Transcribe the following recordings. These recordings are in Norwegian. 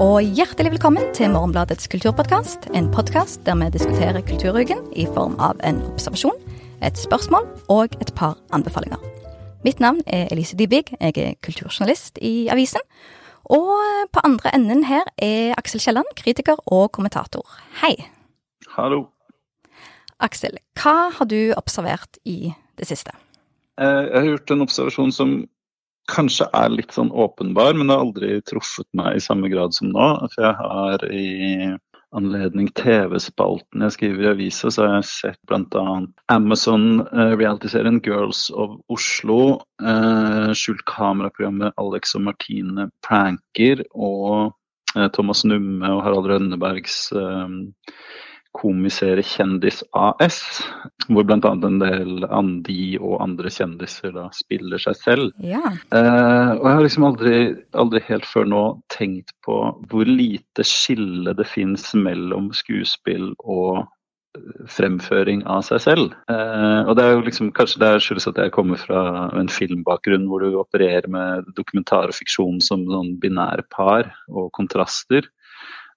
og hjertelig velkommen til Morgenbladets kulturpodkast. En podkast der vi diskuterer kulturuken i form av en observasjon, et spørsmål og et par anbefalinger. Mitt navn er Elise Dybvig, jeg er kulturjournalist i avisen. Og på andre enden her er Aksel Kielland, kritiker og kommentator. Hei. Hallo. Aksel, hva har du observert i det siste? Eh, jeg har gjort en observasjon som kanskje er litt sånn åpenbar, men det har aldri truffet meg i samme grad som nå. For jeg har i anledning TV-spalten jeg skriver i avisa, så har jeg sett bl.a. Amazon-realityserien Girls of Oslo, uh, skjult kameraprogrammet Alex og Martine pranker og uh, Thomas Numme og Harald Rønnebergs komiserie Kjendis AS, hvor bl.a. en del Andi og andre kjendiser da spiller seg selv. Ja. Eh, og jeg har liksom aldri, aldri helt før nå tenkt på hvor lite skille det fins mellom skuespill og eh, fremføring av seg selv. Eh, og det er jo liksom, Kanskje det skyldes at jeg kommer fra en filmbakgrunn hvor du opererer med dokumentar og fiksjon som sånn binære par og kontraster.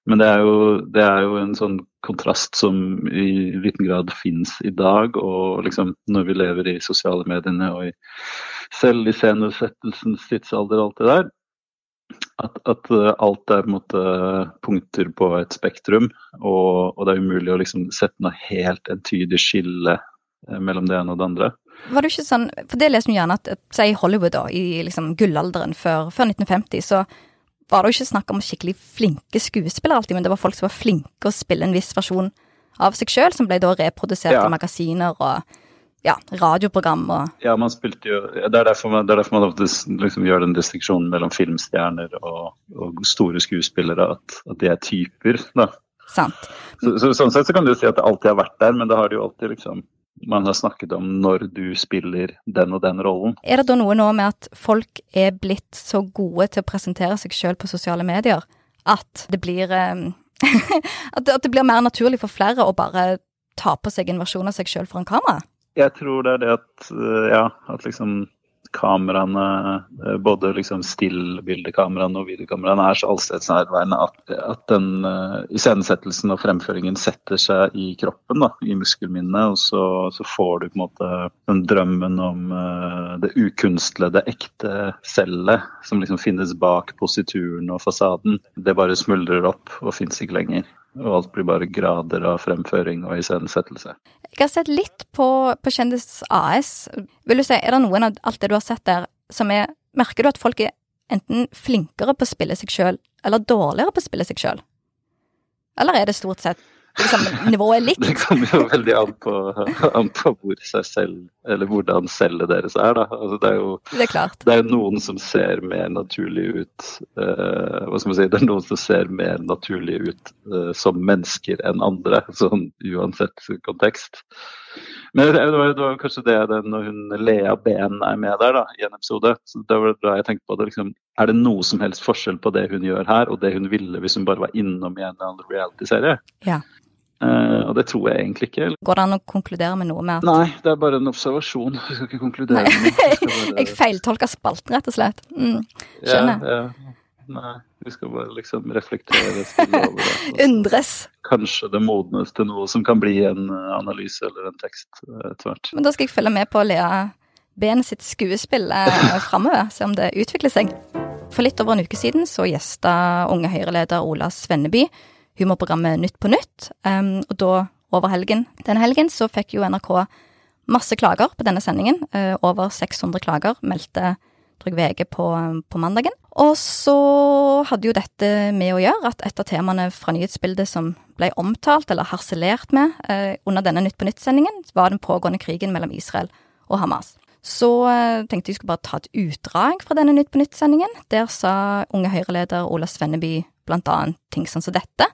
Men det er, jo, det er, jo, en sånn kontrast som i liten grad finnes i dag. Og liksom når vi lever i sosiale mediene og i selviscenesettelsens tidsalder og alt det der. At, at, eh, alt er på en måte punkter på et spektrum, og, og det er umulig å liksom sette noe helt entydig skille eh, mellom det ene og det andre. Var det ikke sånn, for det leser vi gjerne at si Hollywood da, i liksom gullalderen før, før 1950, så var det jo ikke snakk om skikkelig flinke skuespillere alltid, men det var folk som var flinke å spille en viss versjon av seg sjøl, som ble da reprodusert ja. i magasiner og ja, radioprogram og Ja, man spilte jo Det er derfor man, det er derfor man liksom gjør den distinksjonen mellom filmstjerner og, og store skuespillere, at, at, de er typer, da. Sant. Så, så, sånn sett så kan du si at det alltid har vært der, men det har det jo alltid liksom man har snakket om når du spiller den og den rollen. Er det da noe nå med at folk er blitt så gode til å presentere seg sjøl på sosiale medier at det blir at, det, blir mer naturlig for flere å bare ta på seg en versjon av seg sjøl foran kamera? Jeg tror det er det at, eh, ja, at liksom kameraene, eh, både liksom stillbildekameraene og videokameraene, er så allstedsnærværende at, at den uh, iscenesettelsen og fremføringen setter seg i kroppen, da, i muskelminnet. Og så, så, får du på en måte den drømmen om uh, det ukunstlige, det ekte cellet som liksom finnes bak posituren og fasaden. Det bare smuldrer opp og fins ikke lenger. Og alt blir bare grader av fremføring og iscenesettelse. Jeg har sett litt på, på Kjendis AS. Vil du si, Er det noen av alt det du har sett der som er Merker du at folk er enten flinkere på å spille seg sjøl, eller dårligere på å spille seg sjøl? Eller er det stort sett liksom, nivået likt? Det kommer jo veldig an på, an på hvor seg selv, eller hvordan cellet deres er, da. Altså, det, er jo, det, er det er jo noen som ser mer naturlig ut uh, Hva skal man si, det er noen som ser mer naturlig ut uh, som mennesker enn andre, sånn uansett kontekst. Men det var, det var kanskje det, det når hun Lea Ben er med der da, i en episode. så Det var da jeg tenkte på det. Liksom, er det noe som helst forskjell på det hun gjør her, og det hun ville hvis hun bare var innom i en eller annen reality-serie? Ja. Uh, og det tror jeg egentlig ikke. Går det an å konkludere med noe med at Nei, det er bare en observasjon. Jeg skal ikke konkludere med noe. Bare... jeg feiltolka spalten, rett og slett. Mm. Skjønner. Ja, ja. Nei, vi skal bare liksom reflektere over det. Undres. Kanskje det modnes til noe som kan bli en eh, analyse eller en tekst eh, etter hvert. Men da skal jeg følge med på Lea Ben sitt skuespill framover, se om det utvikler seg. For litt over en uke siden så gjesta unge Høyre-leder Ola Svenneby humorprogrammet Nytt på nytt. Um, og da, over helgen, denne helgen, så fikk jo NRK masse klager på denne sendingen. Uh, over 600 klager meldte Trygg VG på, på, mandagen. Og så hadde jo dette med å gjøre at et av temaene fra nyhetsbildet som ble omtalt eller harselert med uh, under denne Nytt på nytt-sendingen, var den pågående krigen mellom Israel og Hamas. Så uh, tenkte jeg skulle bare ta et utdrag fra denne Nytt på nytt-sendingen. Der sa unge Høyre-leder Ola Svenneby blant annet ting sånn som dette.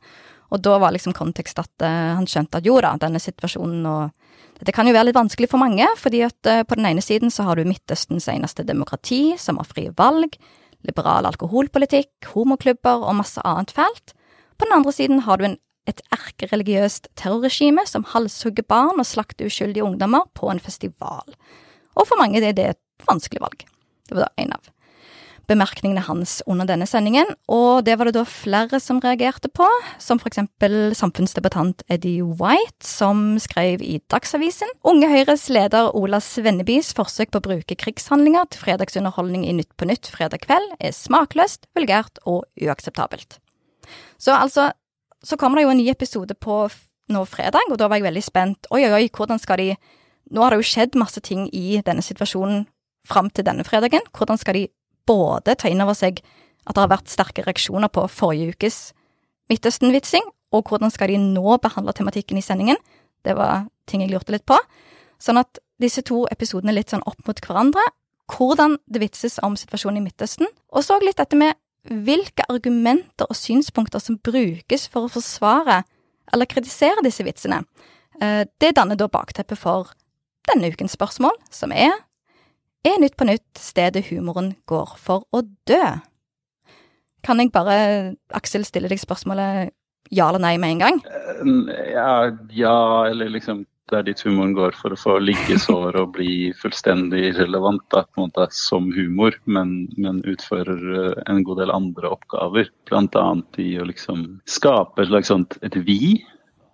Og da var liksom kontekst at uh, han skjønte at jo da, denne situasjonen og Dette kan jo være litt vanskelig for mange, fordi at uh, på den ene siden så har du Midtøstens eneste demokrati, som har frie valg, liberal alkoholpolitikk, homoklubber og masse annet fælt. På den andre siden har du en, et erkereligiøst terrorregime som halshugger barn og slakter uskyldige ungdommer på en festival. Og for mange er det et vanskelig valg. Det var da en av bemerkningene hans under denne sendingen, og det var det da flere som reagerte på, som for eksempel samfunnsdebattant Eddie White, som skrev i Dagsavisen Unge Høyres leder Ola Svennebys forsøk på å bruke krigshandlinger til fredagsunderholdning i Nytt på Nytt fredag kveld er smakløst, vulgært og uakseptabelt. Så altså, så kommer det jo en ny episode på nå fredag, og da var jeg veldig spent. Oi, oi, oi, hvordan skal de Nå har det jo skjedd masse ting i denne situasjonen fram til denne fredagen. Hvordan skal de både ta inn over seg at det har vært sterke reaksjoner på forrige ukes Midtøsten-vitsing, og hvordan skal de nå behandle tematikken i sendingen? Det var ting jeg lurte litt på. Sånn at disse to episodene litt sånn opp mot hverandre. Hvordan det vitses om situasjonen i Midtøsten, og så litt dette med hvilke argumenter og synspunkter som brukes for å forsvare eller kritisere disse vitsene. Eh, det danner da bakteppet for denne ukens spørsmål, som er er Nytt på Nytt stedet humoren går for å dø? Kan jeg bare, Aksel, stille deg spørsmålet ja eller nei med en gang? Eh, ja, ja eller liksom det er dit humoren går for å få liggesår og bli fullstendig irrelevant da, på en måte som humor, men, men utfører eh, en god del andre oppgaver. Bl.a. i å liksom skape et slags sånt et vi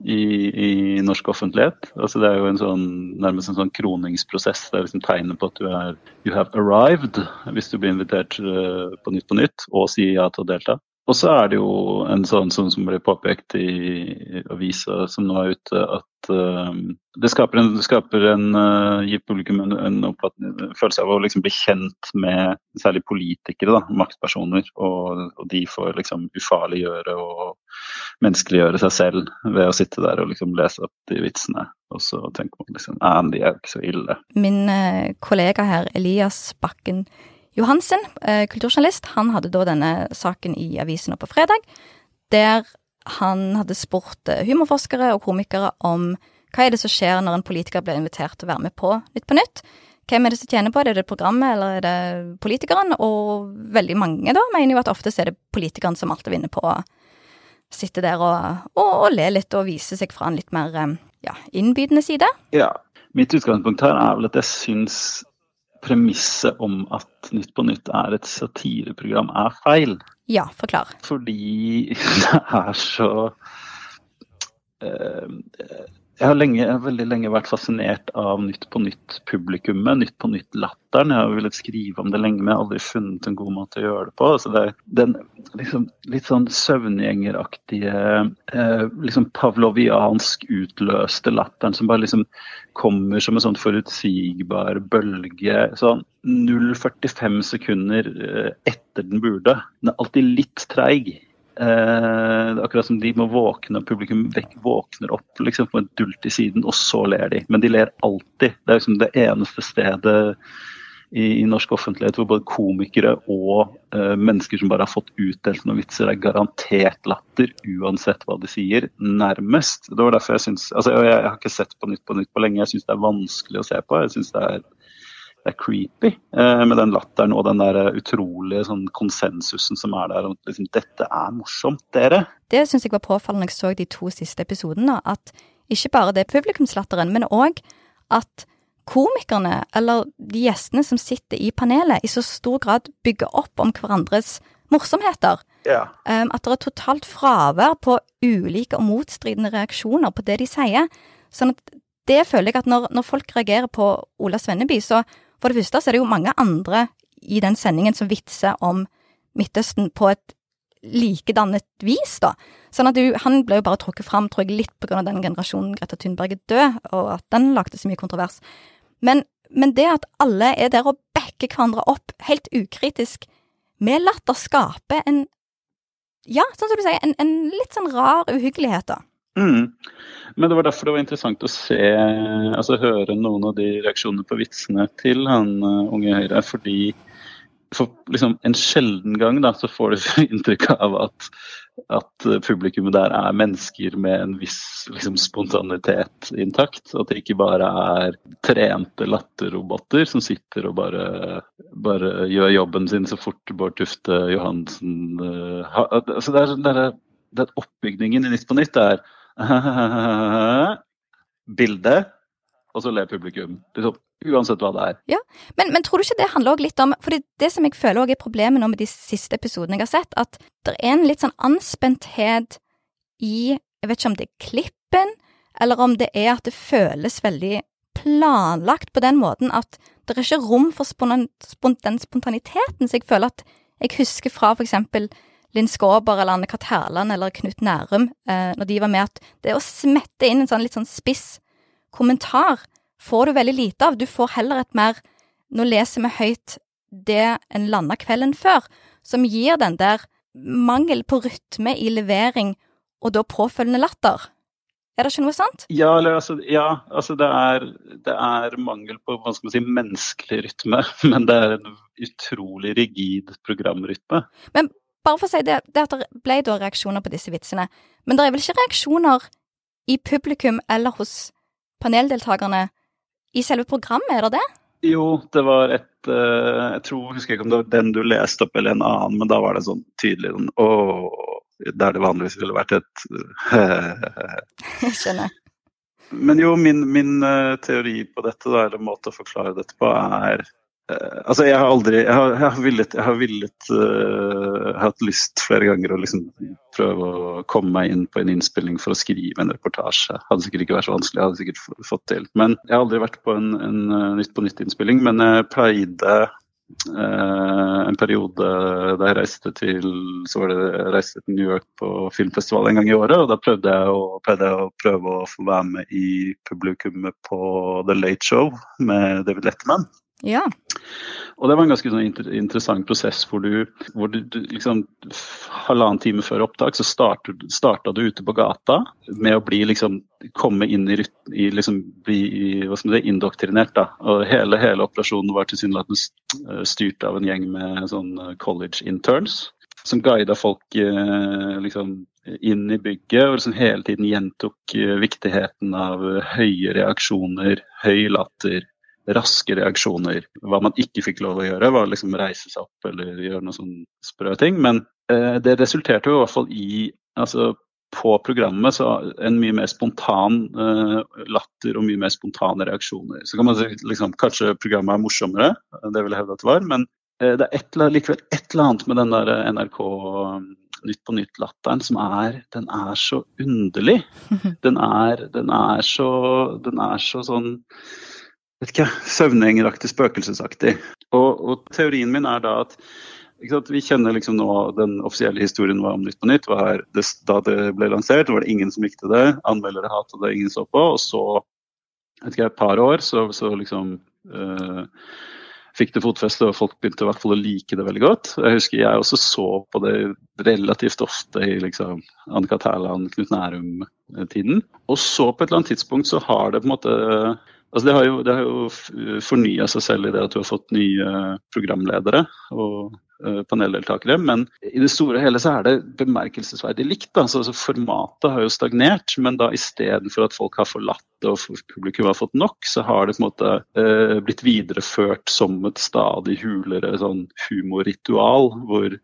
i, i, norsk offentlighet. Altså det er jo en sånn, nærmest en sånn kroningsprosess. Det er liksom tegnet på at du er you have arrived hvis du blir invitert eh, på Nytt på Nytt og sier ja til å delta. Og så er det jo en sånn, som, som ble påpekt i avisa som nå er ute, at uh, det skaper en, det skaper en uh, gir publikum en, en, en, følelse av å liksom bli kjent med særlig politikere, da, maktpersoner. Og, og, de får liksom ufarliggjøre og menneskeliggjøre seg selv ved å sitte der og liksom lese opp de vitsene. Og så tenker man liksom ja, de er jo ikke så ille. Min uh, kollega her, Elias Bakken Johansen, eh, kulturjournalist, han hadde da denne saken i avisen på fredag, der han hadde spurt eh, humorforskere og komikere om hva er det som skjer når en politiker blir invitert til å være med på Nytt på Nytt. Hvem er det som tjener på det? Er det programmet, eller er det politikeren? Og veldig mange da mener jo at oftest er det politikeren som alltid vinner på sitte der og, og, og, le litt og vise seg fra en litt mer eh, ja, innbydende side. Ja. Mitt utgangspunkt her er vel at jeg syns premisset om at Nytt på Nytt er et satireprogram, er feil. Ja, forklar. Fordi det er så uh, jeg har, lenge, veldig lenge vært fascinert av Nytt på Nytt-publikummet. Nytt på Nytt-latteren. Jeg har villet skrive om det lenge, men jeg har aldri funnet en god måte å gjøre det på. Altså det den liksom, litt sånn søvngjengeraktige, eh, liksom pavloviansk utløste latteren som bare liksom kommer som en sånn forutsigbar bølge. Sånn 0,45 sekunder eh, etter den burde. Den er alltid litt treig. Eh, akkurat som de må våkne, publikum våkner opp liksom, på en dult i siden, og så ler de. Men de ler alltid. Det er liksom det eneste stedet i, i norsk offentlighet hvor både komikere og eh, mennesker som bare har fått utdelt noen vitser, er garantert latter uansett hva de sier. Nærmest. Det var derfor jeg syns altså, jeg, jeg, har ikke sett på Nytt på Nytt på lenge. Jeg syns det er vanskelig å se på. Jeg synes det er det er creepy eh, med den latteren og den der utrolige sånn, konsensusen som er der. Og liksom, dette er morsomt, dere. Det syns jeg var påfallende jeg så de to siste episodene. At ikke bare det publikumslatteren, men òg at komikerne, eller de gjestene som sitter i panelet, i så stor grad bygger opp om hverandres morsomheter. Yeah. Um, at det er totalt fravær på ulike og motstridende reaksjoner på det de sier. Sånn at det føler jeg at når, når folk reagerer på Ola Svenneby, så for det første så er det jo mange andre i den sendingen som vitser om Midtøsten på et likedannet vis, da. Sånn at du, han ble jo bare trukket fram, tror jeg, litt på grunn av den generasjonen Greta Thunberg er død, og at den lagde så mye kontrovers. Men, men det at alle er der og backer hverandre opp helt ukritisk, med latter, skaper en Ja, sånn som du sier, en, en litt sånn rar uhyggelighet, da. Mm. Men det var derfor det var interessant å se, altså høre noen av de reaksjonene på vitsene til han uh, unge Høyre. Fordi for liksom en sjelden gang da, så får du inntrykk av at, at publikummet der er mennesker med en viss liksom, spontanitet intakt. At det ikke bare er trente latterroboter som sitter og bare, bare, gjør jobben sin så fort Bård Tufte Johansen uh, ha, altså det er, det er, det Oppbygningen i Nytt på Nytt er Bilde. og så ler publikum. Liksom, uansett hva det er. Ja, men, men tror du ikke det handler også litt om For det som jeg føler også er problemet nå med de siste episodene jeg har sett, at det er en litt sånn anspenthet i Jeg vet ikke om det er klippen, eller om det er at det føles veldig planlagt på den måten at det er ikke rom for spon den spontaniteten. Så jeg føler at jeg husker fra for eksempel Linn Skåber eller Anne-Kat. Herland eller Knut Nærum, eh, når de var med, at det å smette inn en sånn litt sånn spiss kommentar får du veldig lite av. Du får heller et mer Nå leser vi høyt det en landa kvelden før, som gir den der mangel på rytme i levering, og da påfølgende latter. Er det ikke noe sant? Ja, eller, altså, ja, altså det, er, det, er, mangel på hva skal man si, menneskelig rytme. Men det er en utrolig rigid programrytme. Men bare for å si det, det at det ble da reaksjoner på disse vitsene. Men det er vel ikke reaksjoner i publikum eller hos paneldeltakerne i selve programmet, er det det? Jo, det var et uh, Jeg tror, husker ikke om det var den du leste opp eller en annen, men da var det sånn tydelig sånn Åh, der det vanligvis ville vært et Jeg skjønner. Men jo, min, min uh, teori på dette, da, eller måte å forklare dette på, er altså, jeg har aldri Jeg har, jeg har villet, jeg har villet uh, hatt lyst flere ganger å liksom prøve å komme meg inn på en innspilling for å skrive en reportasje. Hadde sikkert ikke vært så vanskelig, hadde sikkert fått til. Men jeg har aldri vært på en, en uh, Nytt på nytt-innspilling, men jeg pleide en periode da jeg reiste til så var det, reiste til New York på filmfestival en gang i året. og Da prøvde jeg å, pleide jeg å prøve å få være med i publikummet på The Late Show med David Letterman. Ja. Og det var en ganske sånn interessant prosess hvor du, hvor du, du liksom Halvannen time før opptak så starta du ute på gata med å bli liksom komme inn i, i liksom bli hva skal man indoktrinert. da, og Hele, hele operasjonen var tilsynelatende styrt av en gjeng med sånn college interns som guida folk eh, liksom inn i bygget og liksom hele tiden gjentok eh, viktigheten av høye reaksjoner, høy latter, raske reaksjoner. Hva man ikke fikk lov å gjøre, var liksom reise seg opp eller gjøre noen sånne sprø ting. Men eh, det resulterte jo i hvert fall i altså på programmet så en mye mer spontan eh, latter og mye mer spontane reaksjoner. Så kan man si liksom, kanskje programmet er morsommere, det vil jeg hevde at det var. Men eh, det er et, likevel et eller annet med den der NRK Nytt på nytt-latteren som er Den er så underlig. Den er, den er så Den er så sånn vet ikke, søvngjengeraktig, spøkelsesaktig. Og, og, teorien min er da at sant, vi kjenner liksom nå den offisielle historien var om Nytt på Nytt. Var det, da det ble lansert, var det ingen som likte det. Anmeldere hatet det, ingen så på. Og så, vet ikke, et par år, så, så liksom øh, fikk det fotfeste, og folk begynte i hvert fall å like det veldig godt. Jeg husker jeg også så på det relativt ofte i liksom Annika Tærland, Knut Nærum-tiden. Og så på et eller annet tidspunkt så har det på en måte Altså det har jo, det jo fornya seg selv i det at du har fått nye programledere og uh, paneldeltakere. Men i det store og hele så er det bemerkelsesverdig likt. Altså, altså, formatet har jo stagnert, men da istedenfor at folk har forlatt det og publikum har fått nok, så har det på en måte eh, blitt videreført som et stadig hulere sånn humorritual. hvor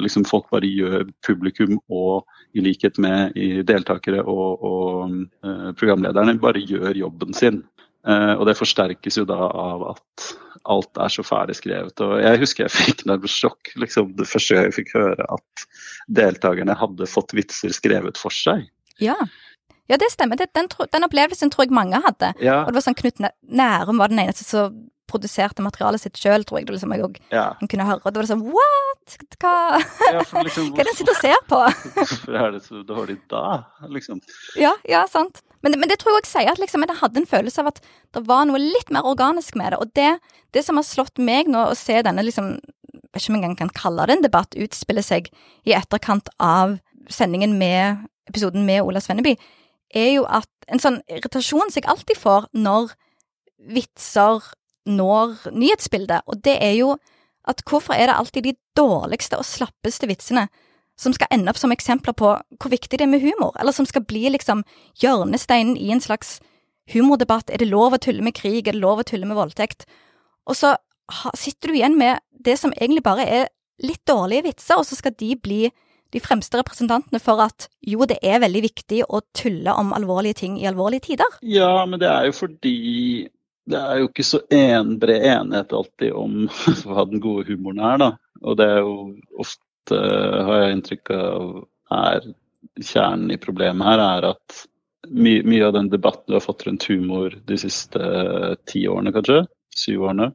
liksom folk bare gjør publikum og i likhet med deltakere og, og programlederne, bare gjør jobben sin. Uh, og det forsterkes jo da av at alt er så ferdig skrevet. Og jeg husker jeg fikk nærmest sjokk liksom, det første jeg fikk høre at deltakerne hadde fått vitser skrevet for seg. Ja, ja det stemmer. Den, den, den, opplevelsen tror jeg mange hadde. Ja. Og det var sånn Knut Nærum var den eneste som produserte materialet sitt sjøl, tror jeg Det liksom, jeg òg ja. kunne høre. Og det var sånn what?! Hva, ja, liksom, Hva er det han sitter og ser på? Hvorfor er det så dårlig da, liksom? Ja, ja, sant. Men, men, det tror jeg også sier at liksom, jeg hadde en følelse av at det var noe litt mer organisk med det. Og det, det som har slått meg nå, å se denne liksom, jeg vet ikke om jeg engang kan kalle det en debatt, utspille seg i etterkant av sendingen med episoden med Ola Svenneby, er jo at en sånn irritasjon som jeg alltid får når vitser når nyhetsbildet, og det er jo at hvorfor er det alltid de dårligste og slappeste vitsene som skal ende opp som eksempler på hvor viktig det er med humor, eller som skal bli liksom hjørnesteinen i en slags humordebatt. Er det lov å tulle med krig? Er det lov å tulle med voldtekt? Og så sitter du igjen med det som egentlig bare er litt dårlige vitser, og så skal de bli de fremste representantene for at jo, det er veldig viktig å tulle om alvorlige ting i alvorlige tider. Ja, men det er jo fordi det er jo ikke så en bred enighet alltid om hva den gode humoren er, da. Og det er jo ofte, har jeg inntrykk av, er kjernen i problemet her, er at my, mye av den debatten du har fått rundt humor de siste uh, ti årene, kanskje, syv årene,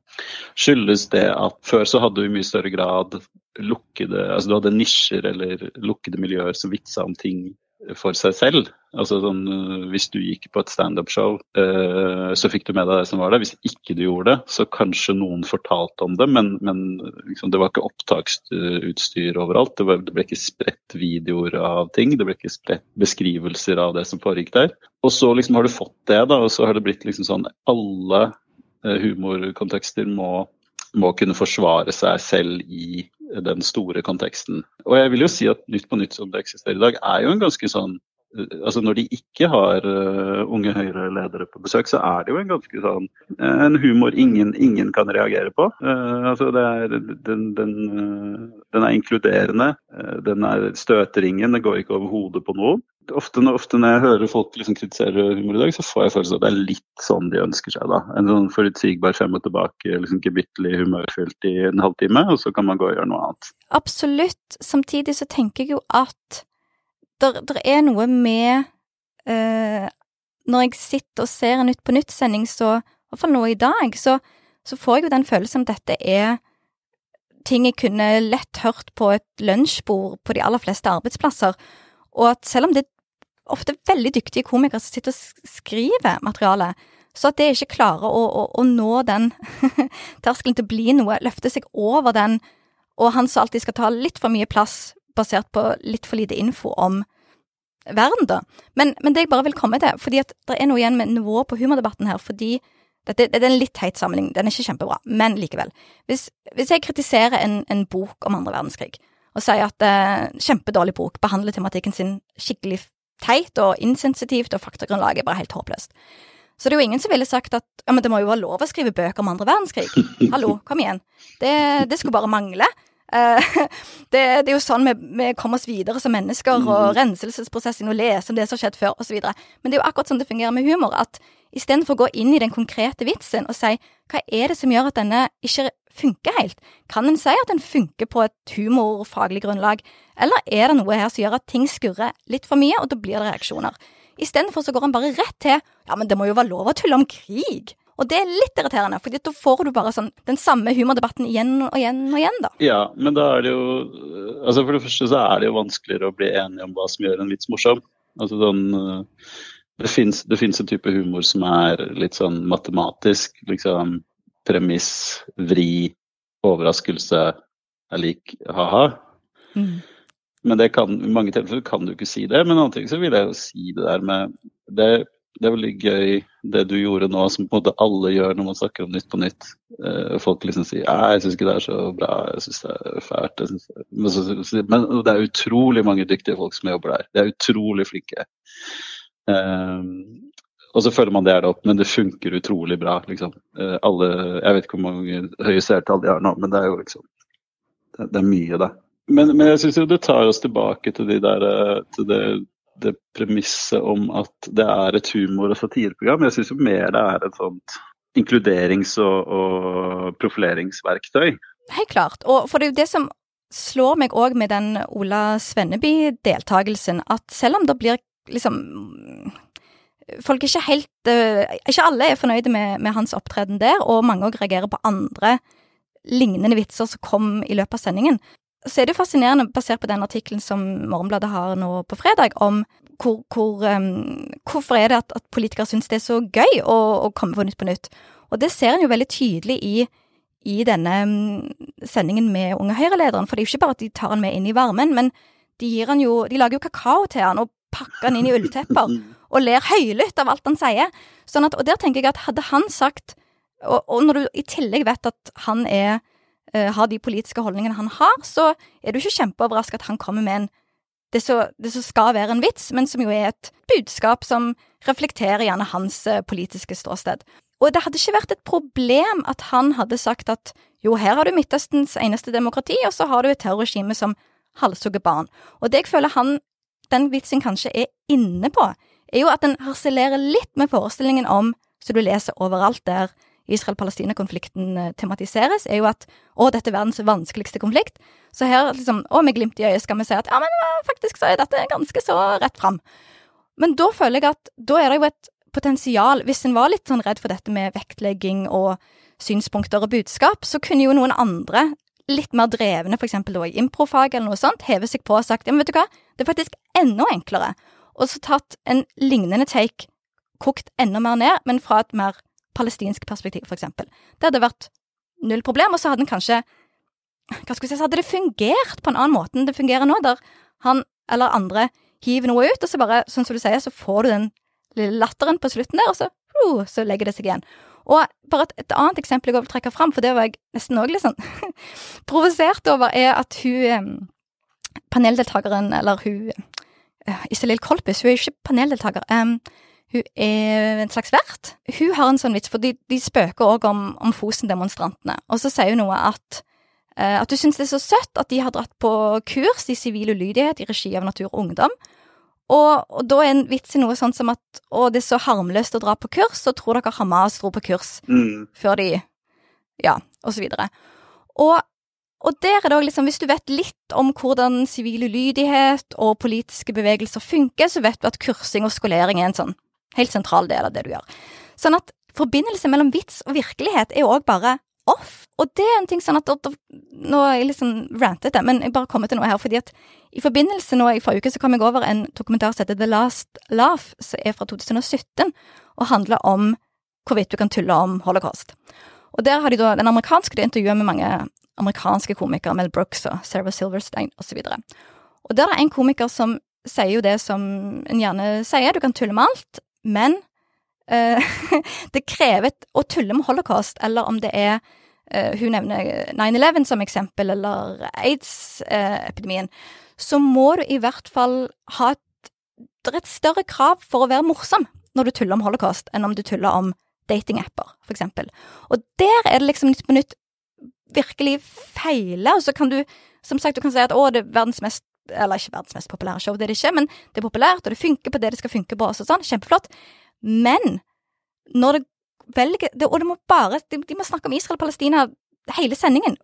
skyldes det at før så hadde du i mye større grad lukkede Altså du hadde nisjer eller lukkede miljøer som vitsa om ting for seg selv. Altså sånn, øh, Hvis du gikk på et standup-show, uh, så fikk du med deg det som var der. Hvis ikke du gjorde det, så kanskje noen fortalte om det, men, men liksom, det var ikke opptaksutstyr overalt. Det, var, det, ble ikke spredt videoer av ting, det ble ikke spredt beskrivelser av det som foregikk der. Og så liksom har du fått det, da, og så har det blitt liksom sånn Alle uh, humorkontekster må, må kunne forsvare seg selv i den store konteksten. Og jeg vil jo si at Nytt på nytt som det eksisterer i dag, er jo en ganske sånn altså Når de ikke har uh, unge Høyre-ledere på besøk, så er det jo en ganske sånn en humor ingen, ingen kan reagere på. Uh, altså det er, den, den, uh, den er inkluderende, den er støteringen, det går ikke over hodet på noen ofte, ofte, når jeg hører folk liksom kritisere humor i dag, så får jeg følelsen av at det er litt sånn de ønsker seg. da. En sånn forutsigbar frem og tilbake, liksom gebyttelig humørfylt i en halvtime, og så kan man gå og gjøre noe annet. Absolutt. Samtidig så tenker jeg jo at det er noe med eh, Når jeg sitter og ser en Nytt på nytt-sending, så i hvert fall nå i dag, så, så får jeg jo den følelsen at dette er ting jeg kunne lett hørt på et lunsjbord på de aller fleste arbeidsplasser. Og at selv om det ofte veldig dyktige komikere som sitter og skriver materiale, så at det ikke klarer å, å, å nå den terskelen til å bli noe, løfte seg over den, og han som alltid skal ta litt for mye plass basert på litt for lite info om verden, da. Men, men det jeg bare vil komme til, fordi at det er noe igjen med nivået på humordebatten her, fordi dette, det er en litt teit sammenligning, den er ikke kjempebra, men likevel. Hvis, hvis jeg kritiserer en, en bok om andre verdenskrig, og sier at eh, kjempedårlig bok behandler tematikken sin skikkelig teit og insensitivt, og faktagrunnlaget er bare helt håpløst. Så det er jo ingen som ville sagt at ja, men det må jo være lov å skrive bøker om andre verdenskrig. Hallo, kom igjen. Det, det skulle bare mangle. Uh, det, det, er jo sånn vi, vi, kommer oss videre som mennesker, og mm. renselsesprosessen, og lese om det som har skjedd før, osv. Men det er jo akkurat sånn det fungerer med humor, at istedenfor å gå inn i den konkrete vitsen og si hva er det som gjør at denne ikke funker helt? Kan en si at den funker på et humorfaglig grunnlag, eller er det noe her som gjør at ting skurrer litt for mye, og da blir det reaksjoner? Istedenfor så går han bare rett til ja, men det må jo være lov å tulle om krig. Og det er litt irriterende, for da får du bare sånn den samme humordebatten igjen og igjen og igjen, da. Ja, men da er det jo Altså for det første så er det jo vanskeligere å bli enige om hva som gjør en vits morsom. Altså sånn Det fins en type humor som er litt sånn matematisk. Liksom premiss, vri, overraskelse er lik ha-ha. Mm. Men det kan, i mange tilfeller kan du ikke si det. Men annet så vil jeg jo si det der med det, det, er veldig gøy det du gjorde nå, som på en måte alle gjør når man snakker om Nytt på nytt. Uh, folk liksom sier jeg syns ikke det er så bra, jeg syns det er fælt. Det. Men, det er utrolig mange dyktige folk som jobber der. De er utrolig flinke. Uh, og så følger man det her opp, men det funker utrolig bra. liksom. Uh, alle, Jeg vet ikke hvor mange høye seertall de har nå, men det er jo liksom Det, det er mye, da. Men, men jeg syns jo det tar oss tilbake til, de der, eh, til det, det premisset om at det er et humor- og satireprogram. Jeg syns jo mer det er et sånt inkluderings- og, og profileringsverktøy. Helt klart. Og for det er jo det som slår meg òg med den Ola Svenneby-deltakelsen, at selv om det blir liksom folk er ikke helt uh, Ikke alle er fornøyde med, med hans opptreden der, og mange òg reagerer på andre lignende vitser som kom i løpet av sendingen. Så er det jo fascinerende, basert på den artikkelen som Morgenbladet har nå på fredag, om hvor, hvor, um, hvorfor er det at, at politikere syns det er så gøy å, å, komme på Nytt på Nytt. Og det ser en jo veldig tydelig i, i denne um, sendingen med Unge Høyre-lederen. For det er jo ikke bare at de tar han med inn i varmen, men de, jo, de lager jo kakao til han og pakker han inn i ulltepper og ler høylytt av alt han sier. Sånn at, og der tenker jeg at hadde han sagt, og, og når du i tillegg vet at han er, uh, har de politiske holdningene han har, så er du ikke kjempeoverrasket at han kommer med en det som skal være en vits, men som jo er et budskap som reflekterer gjerne hans uh, politiske ståsted. Og det hadde ikke vært et problem at han hadde sagt at jo, her har du Midtøstens eneste demokrati, og så har du et terrorregime som halshugger barn. Og det jeg føler han, den vitsen kanskje er inne på, er jo at den harselerer litt med forestillingen om, som du leser overalt der Israel-Palestina-konflikten eh, tematiseres, er jo at å, dette er verdens vanskeligste konflikt. Så her, liksom, å, med glimt i øyet skal vi si at ja, men eh, faktisk så er dette ganske så rett fram. Men da føler jeg at da er det jo et potensial, hvis en var litt sånn redd for dette med vektlegging og synspunkter og budskap, så kunne jo noen andre, litt mer drevne, da i improfag eller noe sånt, heve seg på og sagt ja, men vet du hva, det er faktisk enda enklere. Og så tatt en lignende take, kokt enda mer ned, men fra et mer palestinsk perspektiv, eksempel. Det hadde vært null problem, og så hadde den kanskje hva skal jeg si, så hadde det fungert på en annen måte enn det fungerer nå, der han eller andre hiver noe ut, og så bare, sånn som du sier, så får du den lille latteren på slutten der, og så, uh, så legger det seg igjen. Og bare et, et, annet eksempel jeg vil trekke fram, for det var jeg nesten òg litt sånn provosert over, er at hun paneldeltakeren, eller hun Iselil Kolpis, hun er jo ikke paneldeltaker. Um, hun er en slags vert. Hun har en sånn vits, for de, de spøker òg om, om Fosen-demonstrantene. Og så sier hun noe at, uh, at hun syns det er så søtt at de har dratt på kurs i sivil ulydighet i regi av Natur og Ungdom. Og, og, da er en vits i noe sånt som at å, det er så harmløst å dra på kurs, så tror dere Hamas dro på kurs mm. før de Ja, og så videre. Og, og der er det òg liksom, hvis du vet litt om hvordan sivil ulydighet og politiske bevegelser funker, så vet du at kursing og skolering er en sånn helt sentral del av det du gjør. Sånn at forbindelse mellom vits og virkelighet er jo òg bare off. Og det er en ting sånn at Nå er jeg litt sånn det, men jeg bare kommer til noe her. fordi at i forbindelse nå i forrige uke så kom jeg over en dokumentar som heter The Last Laugh, som er fra 2017, og handler om hvorvidt du kan tulle om holocaust. Og der har de da den amerikanske de intervjuet med mange amerikanske komikere, Mel Brooks og Sarah Silverstein osv. Og, og der er det en komiker som sier jo det som en gjerne sier, du kan tulle med alt, men uh, det krever å tulle med holocaust, eller om det er uh, Hun nevner 9-11 som eksempel, eller aids-epidemien. Uh, så må du i hvert fall ha et et større krav for å være morsom når du tuller om holocaust, enn om du tuller om datingapper, for eksempel. Og der er det liksom Nytt på Nytt virkelig feile, og så kan du Som sagt, du kan si at å, det er verdens mest eller ikke verdens mest populære show, det er det ikke, men det er populært, og det funker på det det skal funke på, og sånn. Kjempeflott. Men når det velger det, Og det må bare de, de må snakke om Israel og Palestina hele sendingen,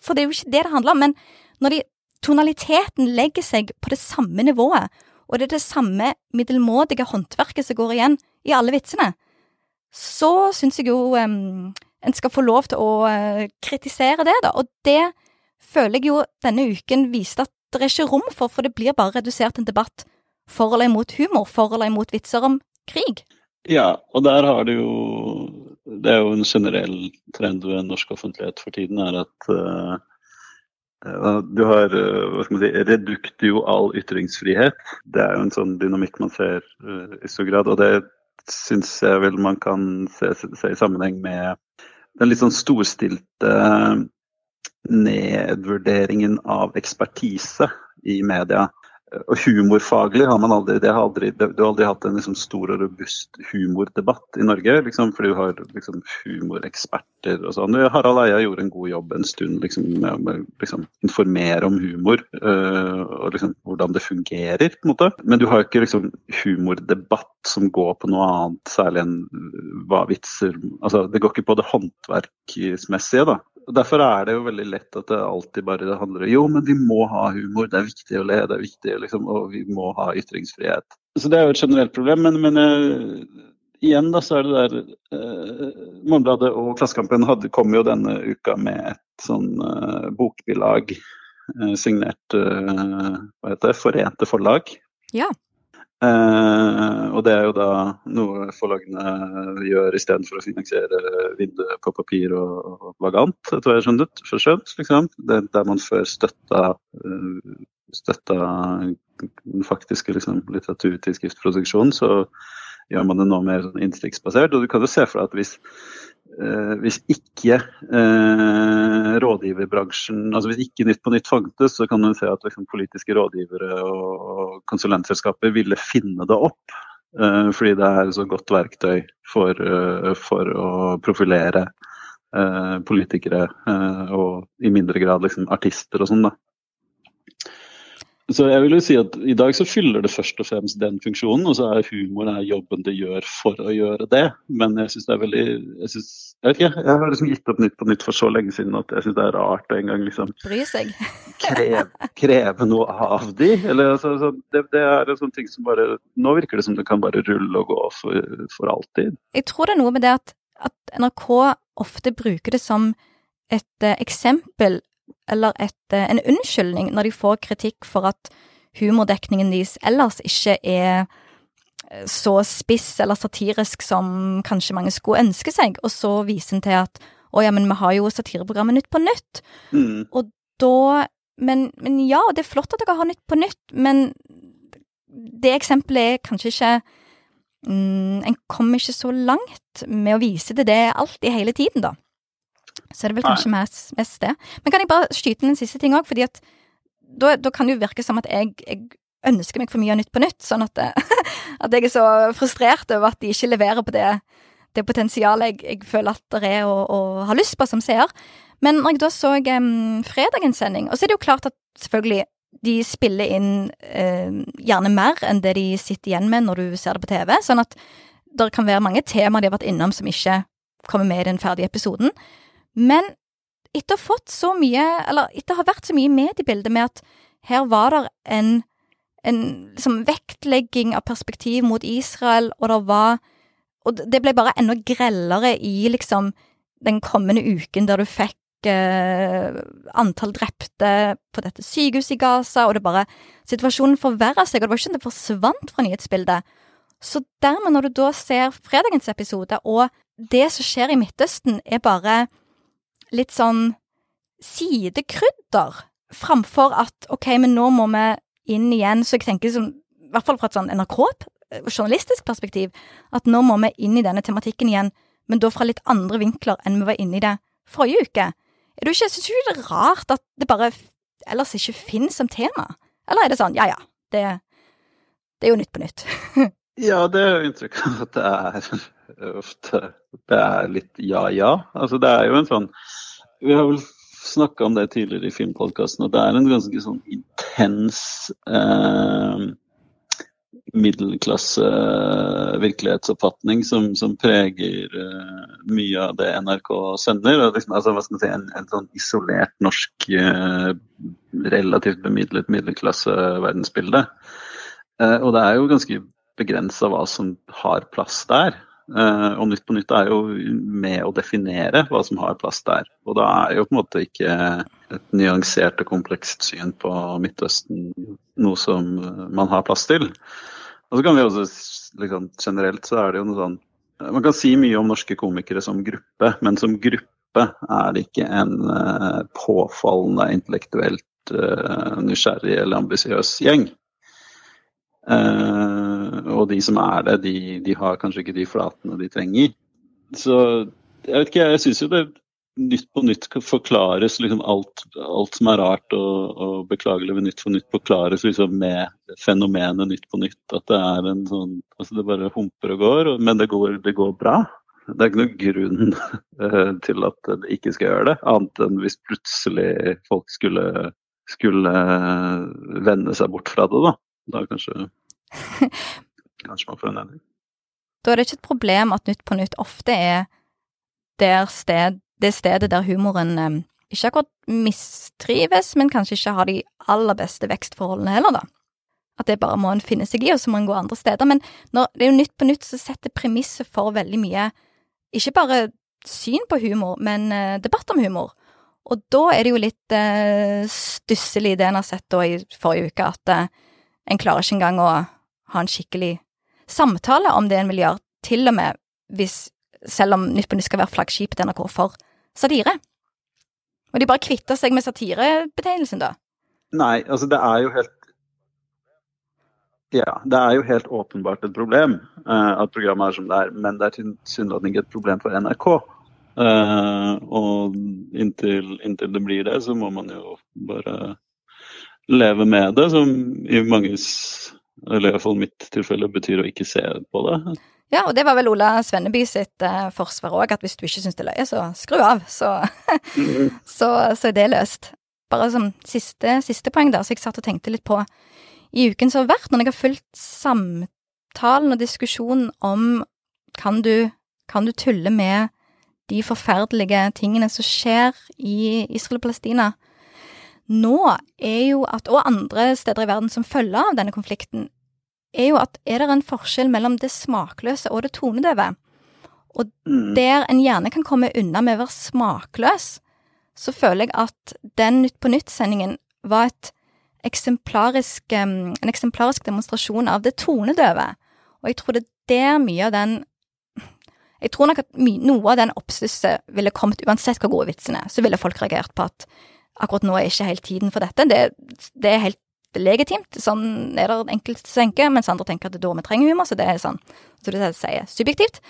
for det er jo ikke det det handler om. Men når de tonaliteten legger seg på det samme nivået, og det er det samme middelmådige håndverket som går igjen i alle vitsene, så syns jeg jo um, en skal få lov til å uh, kritisere det, da. Og det føler jeg jo denne uken viste at det er ikke rom for, for det blir bare redusert en debatt for eller imot humor, for eller imot vitser om krig. Ja, og der har du jo Det er jo en generell trend ved norsk offentlighet for tiden, er at uh, du har hva skal man si, redukt jo all ytringsfrihet. Det er jo en sånn dynamikk man ser uh, i stor grad. Og det syns jeg vel man kan se, se, i sammenheng med den litt sånn storstilte nedvurderingen av ekspertise i media. Og humorfaglig har man aldri, det har aldri, Du har aldri hatt en liksom stor og robust humordebatt i Norge, liksom, fordi du har liksom humoreksperter og sånn. Harald Eia gjorde en god jobb en stund liksom, med å liksom, informere om humor øh, og liksom, hvordan det fungerer. på en måte. Men du har ikke liksom, humordebatt som går på noe annet, særlig enn hva vitser altså, Det går ikke på det håndverksmessige. da. Derfor er det jo veldig lett at det alltid bare handler om jo, men vi må ha humor, det er viktig å le, det er viktig, liksom, og vi må ha ytringsfrihet. Så det er jo et generelt problem. Men, men uh, igjen da, så er det der uh, Morgenbladet og Klassekampen hadde, kom jo denne uka med et sånn uh, bokbilag signert hva heter det, Forente Forlag. Ja. Eh, og det er jo da noe forlagene gjør istedenfor å finansiere vinduet på papir og, og vagant, etter hva jeg skjønnet. Skjønt, liksom. det, der man før støtta, uh, støtta den faktiske liksom, litteraturtidsskriftproduksjonen, så gjør man det nå mer sånn innstikksbasert. Og du kan jo se for deg at hvis Eh, hvis ikke eh, rådgiverbransjen, altså hvis ikke Nytt på Nytt fantes, så kan man se at liksom, politiske rådgivere og konsulentselskaper ville finne det opp. Eh, fordi det er så godt verktøy for, eh, for å profilere eh, politikere, eh, og i mindre grad liksom, artister og sånn. da. Så jeg vil jo si at i dag så fyller det først og fremst den funksjonen, og så er humor er jobben det gjør for å gjøre det. Men jeg syns det er veldig Jeg, synes, jeg vet ikke, jeg har liksom gitt opp Nytt på Nytt for så lenge siden at jeg syns det er rart å en gang liksom Bry seg. kreve, kreve noe av de. Eller altså, så det, det, er en sånn ting som bare Nå virker det som det kan bare rulle og gå for, for alltid. Jeg tror det er noe med det at, at NRK ofte bruker det som et uh, eksempel eller et, eh, en unnskyldning når de får kritikk for at humordekningen deres ellers ikke er eh, så spiss eller satirisk som kanskje mange skulle ønske seg, og så viser en til at å ja, men vi har jo satireprogrammet Nytt på nytt. Mm. Og da men, men, ja, det er flott at dere har Nytt på nytt, men det eksempelet er kanskje ikke mm, En kommer ikke så langt med å vise til det alltid hele tiden, da. Så er det vel kanskje mest, mest, det. Men kan jeg bare skyte inn en siste ting òg, fordi at da, da, kan det jo virke som at jeg, jeg, ønsker meg for mye av Nytt på Nytt, sånn at, at, jeg er så frustrert over at de ikke leverer på det, det potensialet jeg, jeg, føler at det er og, og har lyst på som seer. Men når jeg da så um, fredagens sending, og så er det jo klart at selvfølgelig de spiller inn uh, gjerne mer enn det de sitter igjen med når du ser det på TV, sånn at det kan være mange temaer de har vært innom som ikke kommer med i den ferdige episoden. Men etter å ha fått så mye, eller etter å ha vært så mye i mediebildet med at her var det en, en liksom vektlegging av perspektiv mot Israel, og det var Og det ble bare enda grellere i liksom den kommende uken der du fikk eh, antall drepte på dette sykehuset i Gaza, og det bare Situasjonen forverra seg, og det var ikke sånn det forsvant fra nyhetsbildet. Så dermed, når du da ser fredagens episode, og det som skjer i Midtøsten, er bare litt sånn sidekrydder, framfor at ok, men nå må vi inn igjen. Så jeg tenker som, i hvert fall fra et sånn NRK-journalistisk perspektiv, at nå må vi inn i denne tematikken igjen, men da fra litt andre vinkler enn vi var inne i det forrige uke. Er du ikke, Syns du ikke det er rart at det bare ellers ikke finnes som tema? Eller er det sånn, ja ja, det, det er jo Nytt på nytt? ja, det er jo inntrykk at det er ofte det er litt ja-ja. Altså det er jo en sånn Vi har vel snakka om det tidligere i filmpodkasten, og det er en ganske sånn intens eh, middelklasse virkelighetsoppfatning som, som preger uh, mye av det NRK sender. Liksom, altså, si, en, en sånn isolert norsk, uh, relativt bemidlet middelklasse verdensbilde. Uh, og det er jo ganske begrensa hva som har plass der. Uh, og Nytt på nytt er jo med å definere hva som har plass der. Og da er jo på en måte ikke et nyansert og komplekst syn på Midtøsten noe som man har plass til. Og så kan vi også liksom, Generelt så er det jo noe sånn Man kan si mye om norske komikere som gruppe, men som gruppe er det ikke en påfallende intellektuelt nysgjerrig eller ambisiøs gjeng. Uh, og de som er det, de, de, har kanskje ikke de flatene de trenger. Så jeg vet ikke, jeg syns jo det Nytt på nytt forklares liksom alt, alt som er rart og, og beklagelig ved Nytt på nytt forklares liksom med fenomenet Nytt på nytt. At det er en sånn Altså det bare humper og går, men det går, det går bra. Det er ikke noen grunn uh, til at det ikke skal gjøre det, annet enn hvis plutselig folk skulle, skulle vende seg bort fra det, da. Da kanskje Kanskje man får en endring. Da er det ikke et problem at Nytt på Nytt ofte er sted, det stedet der humoren eh, ikke akkurat mistrives, men kanskje ikke har de aller beste vekstforholdene heller, da. At det bare må en finne seg i, og så må en gå andre steder. Men når, det er jo Nytt på Nytt som setter premisset for veldig mye, ikke bare syn på humor, men eh, debatt om humor. Og da er det jo litt eh, stusslig, det en har sett da i forrige uke, at eh, en klarer ikke engang å ha en skikkelig samtale om det en vil gjøre, til og med hvis, selv om Nytt på Nytt skal være flaggskipet NRK for satire. Og de bare kvitter seg med satirebetegnelsen, da? Nei, altså det er jo helt Ja, det er jo helt åpenbart et problem uh, at programmet er som det er, men det er tilsynelatende ikke et problem for NRK. Uh, og inntil, inntil, det blir det, så må man jo bare leve med det, som i manges, eller iallfall mitt tilfelle, betyr å ikke se på det. Ja, og det var vel Ola Svenneby sitt eh, forsvar òg, at hvis du ikke syns det er løye, så skru av. Så, mm. så, så, er det løst. bare som siste, siste poeng, da, så jeg satt og tenkte litt på i uken som har vært, når jeg har fulgt samtalen og diskusjonen om kan du, kan du tulle med de forferdelige tingene som skjer i Israel og Palestina nå, er jo at, og andre steder i verden som følger av denne konflikten, er jo at er det en forskjell mellom det smakløse og det tonedøve? Og Mm. der en gjerne kan komme unna med å være smakløs, så føler jeg at den Nytt på nytt-sendingen var et eksemplarisk, en eksemplarisk demonstrasjon av det tonedøve. Og jeg tror det er der mye av den Jeg tror nok at noe av den oppstusset ville kommet uansett hvor gode vitsene er. Så ville folk reagert på at akkurat nå er ikke helt tiden for dette. Det, det er helt legitimt. Sånn er det enkelte som tenker, mens andre tenker at det er da vi trenger humor. Så det er sånn, så det sier subjektivt.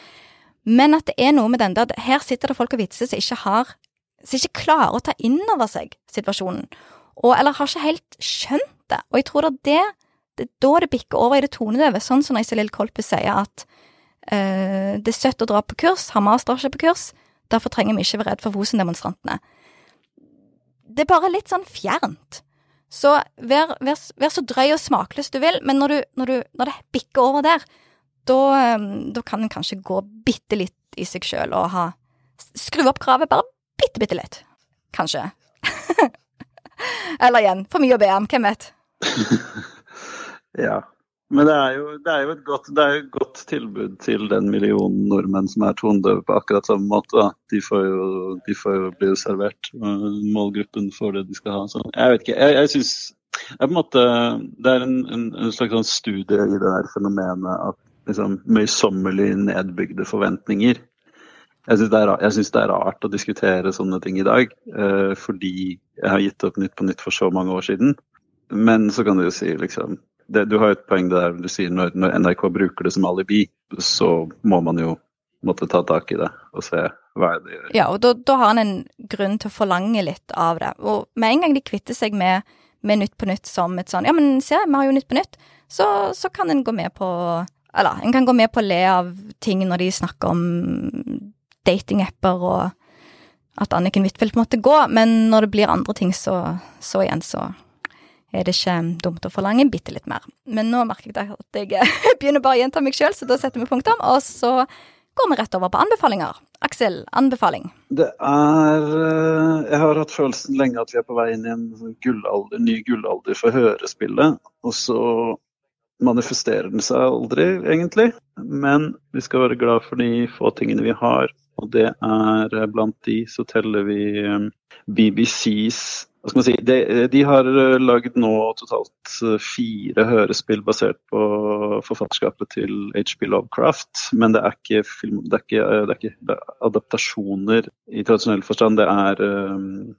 Men at det er noe med den der Her sitter det folk og vitser som ikke har Som ikke klarer å ta inn over seg situasjonen. Og, eller har ikke helt skjønt det. Og jeg tror det er det, da det bikker over i det tonedøve. Sånn som når Iselin Kolpe sier at eh, det er søtt å dra på kurs, Hamas drar ikke på kurs, derfor trenger vi ikke være redd for Fosen-demonstrantene. Det er bare litt sånn fjernt. Så vær, vær, vær så drøy og smakløs du vil, men når, du, når, du, når det bikker over der, da, da kan en kanskje gå bitte litt i seg sjøl og ha Skru opp kravet bare bitte, bitte litt. Kanskje. Eller igjen, for mye å be om, hvem vet. Ja. Men det er, jo, det, er jo godt, det er jo et godt tilbud til den millionen nordmenn som er tonedøve på akkurat samme måte. De får jo, de får jo bli servert. Målgruppen får det de skal ha. Så jeg vet ikke. Jeg, jeg synes det er en en, en, en slags sånn studie i det der fenomenet at liksom, møysommelig nedbygde forventninger. Jeg syns det, det er rart å diskutere sånne ting i dag, eh, fordi jeg har gitt opp Nytt på Nytt for så mange år siden. Men så kan du jo si liksom det, Du har jo et poeng der du sier når, når NRK bruker det som alibi, så må man jo måtte ta tak i det og se hva er det gjør. Ja, og da, da har han en grunn til å forlange litt av det. Og med en gang de kvitter seg med, med Nytt på Nytt som et sånn Ja, men se, vi har jo Nytt på Nytt. Så, så kan en gå med på Eller en kan gå med på å le av ting når de snakker om datingapper og at Anniken Huitfeldt måtte gå, men når det blir andre ting, så, så igjen så er det ikke dumt å forlange bitte litt mer. Men nå merker jeg at jeg begynner bare å gjenta meg sjøl, så da setter vi punktum. Og så går vi rett over på anbefalinger. Aksel, anbefaling. Det er eh, Jeg har hatt følelsen lenge at vi er på vei inn i en gullalder, ny gullalder for hørespillet. Og så manifesterer den seg aldri, egentlig. Men vi skal være glad for de få tingene vi har. Og det er eh, blant de så teller vi eh, BBCs si, de, de har eh, lagd nå totalt eh, fire hørespill basert på forfatterskapet til H.P. Lovecraft. Men det er ikke, film, det er ikke, eh, det er ikke adaptasjoner i tradisjonell forstand. Det er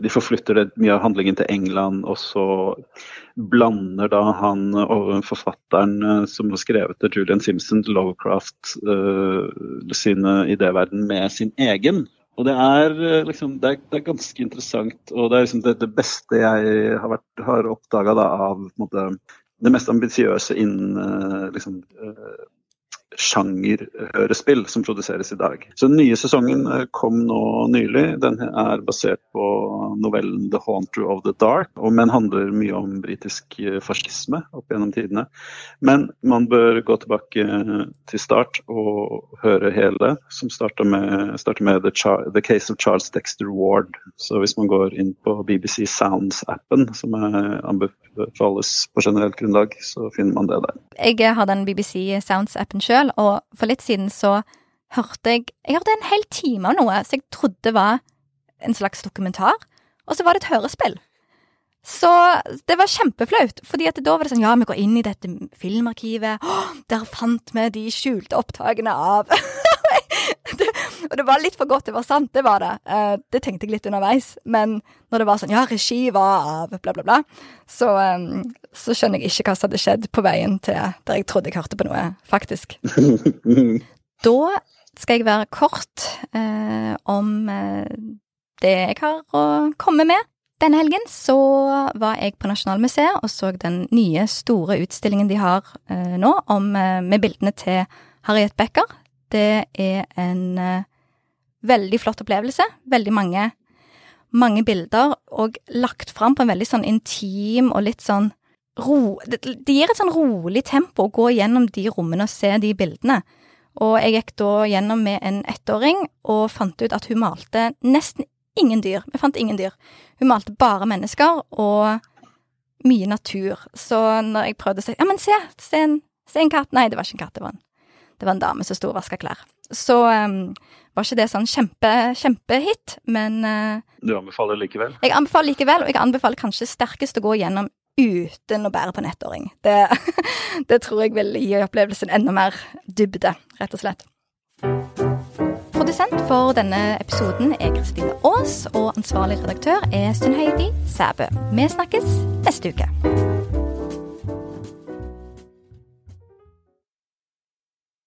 De forflytter mye av handlingen til England, og så blander da han og forfatteren som har skrevet det, Julian Simpson, Lovecraft, uh, sine idéverden med sin egen. Og det er, eh, liksom, det er, det er ganske interessant, og det er liksom det, det beste jeg har, vært, har oppdaga av måte, det mest ambisiøse innen eh, liksom, eh, sjangerhørespill som produseres i dag. Så Den nye sesongen eh, kom nå nylig. Den er basert på novellen 'The Haunter of the Dark', men handler mye om britisk eh, fascisme opp gjennom tidene. Men man bør gå tilbake eh, til start og høre hele, som starter med, starter med the, the Case of Charles Dexter Ward. Så hvis man går inn på BBC Sounds-appen, som er, anbefales på generelt grunnlag, så finner man det der. Jeg har den BBC Sounds-appen sjøl, og for litt siden så hørte jeg Jeg hørte en hel time av noe som jeg trodde var en slags dokumentar, og så var det et hørespill. Så det var kjempeflaut, fordi at da var det sånn ja, vi går inn i dette filmarkivet, der fant vi de skjulte opptakene av det, Og det var litt for godt å være sant, det var det. Eh, det tenkte jeg litt underveis, men når det var sånn ja, regi var av bla, bla, bla, så, eh, så skjønner jeg ikke hva som hadde skjedd på veien til der jeg trodde jeg hørte på noe, faktisk. Da skal jeg være kort eh, om eh, det jeg har å komme med. Denne helgen så var jeg på Nasjonalmuseet og så den nye, store utstillingen de har eh, nå, om, eh, med bildene til Harriet Becker. Det er en eh, veldig flott opplevelse. Veldig mange, mange bilder, og lagt fram på en veldig sånn intim og litt sånn ro Det, det gir et sånn rolig tempo å gå gjennom de rommene og se de bildene. Og jeg gikk da gjennom med en ettåring og fant ut at hun malte nesten ingen dyr. Vi fant ingen dyr. Hun malte bare mennesker og mye natur. Så når jeg prøvde å si Ja, men se! Se en, se en katt. Nei, det var ikke en katt. Det var en, det var en dame som sto og vaska klær. Så um, var ikke det sånn kjempe, kjempehit, men uh, Du anbefaler likevel? Jeg anbefaler likevel, og jeg anbefaler kanskje sterkest å gå gjennom uten å bære på en ettåring. Det, det tror jeg vil gi opplevelsen enda mer dybde, rett og slett. Produsent for denne episoden er Kristine Aas, og ansvarlig redaktør er Sunn Heidi Sæbø. Vi snakkes neste uke.